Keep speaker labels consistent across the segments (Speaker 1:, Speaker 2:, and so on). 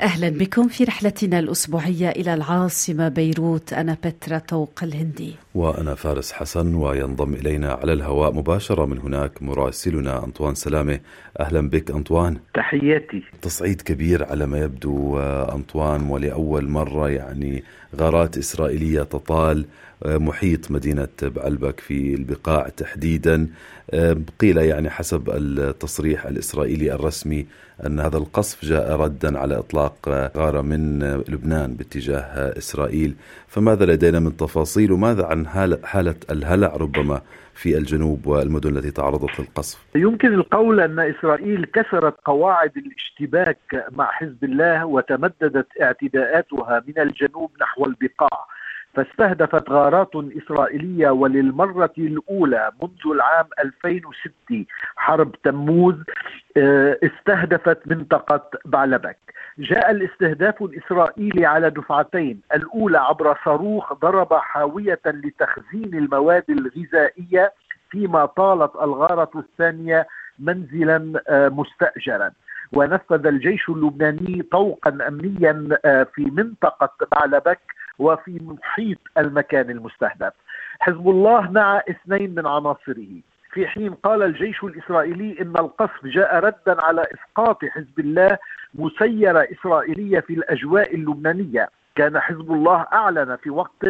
Speaker 1: أهلا بكم في رحلتنا الأسبوعية إلى العاصمة بيروت. أنا بترا طوق الهندي.
Speaker 2: وأنا فارس حسن وينضم إلينا على الهواء مباشرة من هناك مراسلنا أنطوان سلامة. أهلا بك أنطوان.
Speaker 3: تحياتي.
Speaker 2: تصعيد كبير على ما يبدو أنطوان ولأول مرة يعني غارات إسرائيلية تطال محيط مدينة بعلبك في البقاع تحديدا. قيل يعني حسب التصريح الإسرائيلي الرسمي أن هذا القصف جاء ردا على إطلاق غارة من لبنان باتجاه إسرائيل. فماذا لدينا من تفاصيل وماذا عن حالة الهلع ربما في الجنوب والمدن التي تعرضت للقصف.
Speaker 3: يمكن القول أن إسرائيل كسرت قواعد الاشتباك مع حزب الله وتمددت اعتداءاتها من الجنوب نحو البقاع. فاستهدفت غارات إسرائيلية وللمرة الأولى منذ العام 2006 حرب تموز آه، استهدفت منطقة بعلبك. جاء الاستهداف الإسرائيلي على دفعتين الأولى عبر صاروخ ضرب حاوية لتخزين المواد الغذائية فيما طالت الغارة الثانية منزلا آه، مستأجرا. ونفذ الجيش اللبناني طوقا امنيا آه، في منطقة بعلبك وفي محيط المكان المستهدف. حزب الله نعى اثنين من عناصره. في حين قال الجيش الإسرائيلي إن القصف جاء ردا على إسقاط حزب الله مسيره إسرائيلية في الأجواء اللبنانية. كان حزب الله أعلن في وقت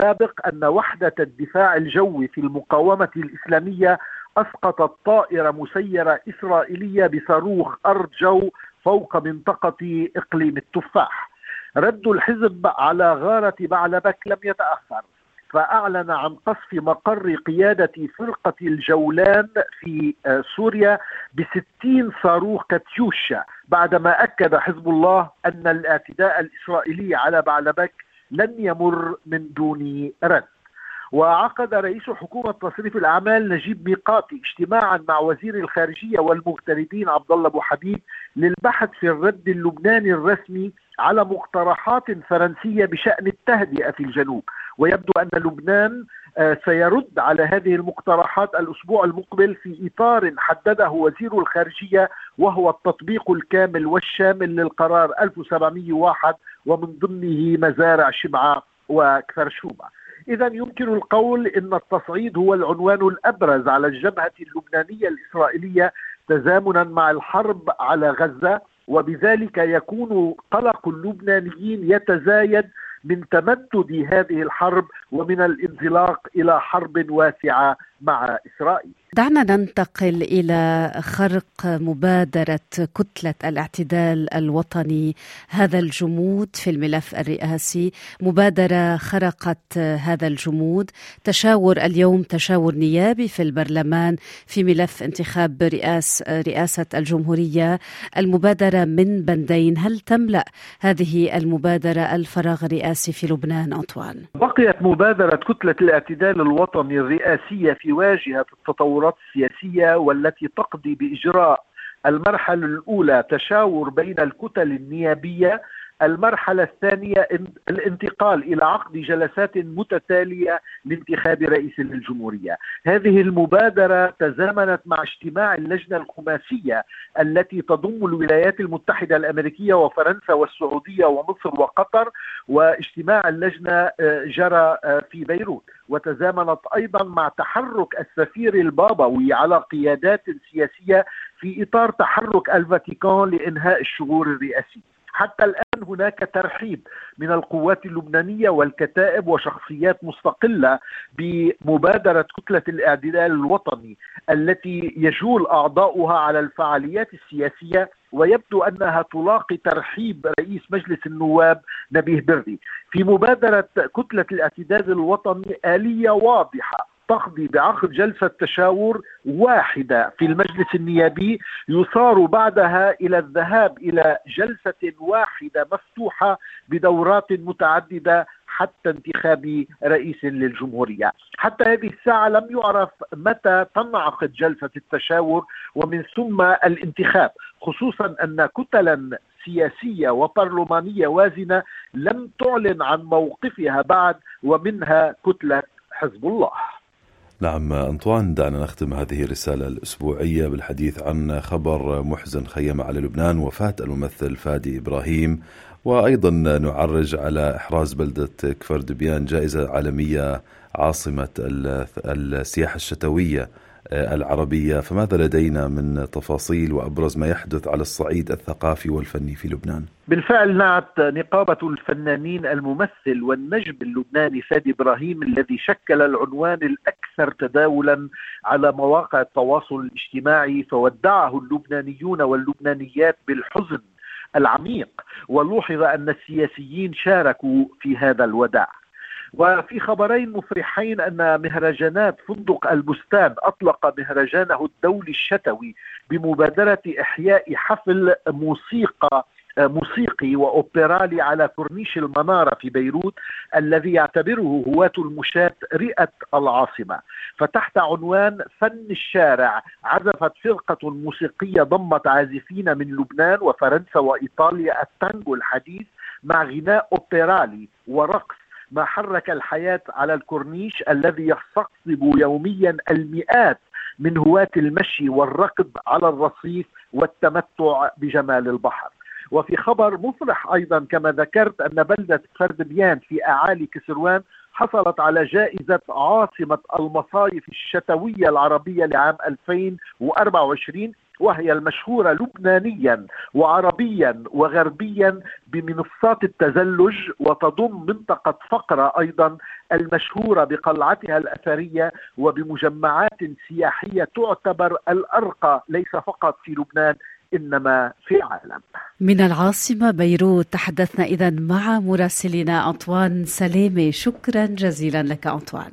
Speaker 3: سابق أن وحدة الدفاع الجوي في المقاومة الإسلامية أسقطت طائرة مسيرة إسرائيلية بصاروخ ارض جو فوق منطقة إقليم التفاح. رد الحزب على غارة بعلبك لم يتأخر فأعلن عن قصف مقر قيادة فرقة الجولان في آه، سوريا بستين صاروخ كاتيوشا بعدما أكد حزب الله أن الإعتداء الإسرائيلي على بعلبك لن يمر من دون رد. وعقد رئيس حكومة تصريف الأعمال نجيب ميقاتي اجتماعا مع وزير الخارجية والمغتربين عبد الله أبو حبيب للبحث في الرد اللبناني الرسمي على مقترحات فرنسية بشأن التهدئة في الجنوب. ويبدو أن لبنان آه، سيرد على هذه المقترحات الأسبوع المقبل في إطار حدده وزير الخارجية وهو التطبيق الكامل والشامل للقرار 1701 ومن ضمنه مزارع شبعة وكفرشوبة إذا يمكن القول أن التصعيد هو العنوان الأبرز على الجبهة اللبنانية الإسرائيلية تزامنا مع الحرب على غزة وبذلك يكون قلق اللبنانيين يتزايد من تمدد هذه الحرب ومن الانزلاق إلى حرب واسعة مع إسرائيل.
Speaker 1: دعنا ننتقل إلى خرق مبادرة كتلة الاعتدال الوطني هذا الجمود في الملف الرئاسي. مبادرة خرقت هذا الجمود. تشاور اليوم تشاور نيابي في البرلمان في ملف انتخاب رئاس رئاسة الجمهورية. المبادرة من بندين هل تملأ هذه المبادرة الفراغ الرئاسي في لبنان؟ أنطوان.
Speaker 3: بقيت مبادرة كتلة الاعتدال الوطني الرئاسية في واجهة التطورات السياسية والتي تقضي بإجراء المرحلة الأولى تشاور بين الكتل النيابية المرحلة الثانية الانتقال إلى عقد جلسات متتالية لانتخاب رئيس للجمهورية. هذه المبادرة تزامنت مع اجتماع اللجنة الخماسية التي تضم الولايات المتحدة الأمريكية وفرنسا والسعودية ومصر وقطر واجتماع اللجنة آه، جرى آه، في بيروت. وتزامنت أيضا مع تحرك السفير البابوي على قيادات سياسية في إطار تحرك الفاتيكان لإنهاء الشغور الرئاسي حتى الآن هناك ترحيب من القوات اللبنانية والكتائب وشخصيات مستقلة بمبادرة كتلة الاعتدال الوطني التي يجول أعضاؤها على الفعاليات السياسية ويبدو أنها تلاقي ترحيب رئيس مجلس النواب نبيه بري. في مبادرة كتلة الاعتدال الوطني آلية واضحة تقضي بعقد جلسة تشاور واحدة في المجلس النيابي يصار بعدها إلى الذهاب إلى جلسة واحدة مفتوحة بدورات متعددة حتى انتخاب رئيس للجمهورية. حتى هذه الساعة لم يعرف متى تنعقد جلسة التشاور ومن ثم الانتخاب خصوصا أن كتلا سياسية وبرلمانية وازنة لم تعلن عن موقفها بعد ومنها كتلة حزب الله.
Speaker 2: نعم أنطوان دعنا نختم هذه الرسالة الأسبوعية بالحديث عن خبر محزن خيم على لبنان وفاة الممثل فادي إبراهيم. وأيضا نعرج على إحراز بلدة كفر دبيان جائزة عالمية عاصمة السياحة الشتوية. العربية فماذا لدينا من تفاصيل وأبرز ما يحدث على الصعيد الثقافي والفني في لبنان؟
Speaker 3: بالفعل نعت نقابة الفنانين الممثل والنجم اللبناني فادي إبراهيم الذي شكل العنوان الأكثر تداولا على مواقع التواصل الاجتماعي فودعه اللبنانيون واللبنانيات بالحزن العميق ولوحظ أن السياسيين شاركوا في هذا الوداع. وفي خبرين مفرحين أن مهرجانات فندق البستان أطلق مهرجانه الدولي الشتوي بمبادرة إحياء حفل موسيقى موسيقي وأوبرالي على كورنيش المنارة في بيروت الذي يعتبره هواة المشاة رئة العاصمة. فتحت عنوان فن الشارع عزفت فرقة موسيقية ضمت عازفين من لبنان وفرنسا وإيطاليا التانجو الحديث مع غناء أوبرالي ورقص ما حرك الحياة على الكورنيش الذي يستقطب يوميا المئات من هواة المشي والركض على الرصيف والتمتع بجمال البحر. وفي خبر مفرح أيضا كما ذكرت أن بلدة فردبيان في أعالي كسروان حصلت على جائزة عاصمة المصايف الشتوية العربية لعام 2024 وهي المشهورة لبنانيا وعربيا وغربيا بمنصات التزلج وتضم منطقة فقرا أيضا المشهورة بقلعتها الأثرية وبمجمعات سياحية تعتبر الأرقى ليس فقط في لبنان إنما في العالم.
Speaker 1: من العاصمة بيروت تحدثنا اذا مع مراسلنا أنطوان سلامه، شكرا جزيلا لك أنطوان.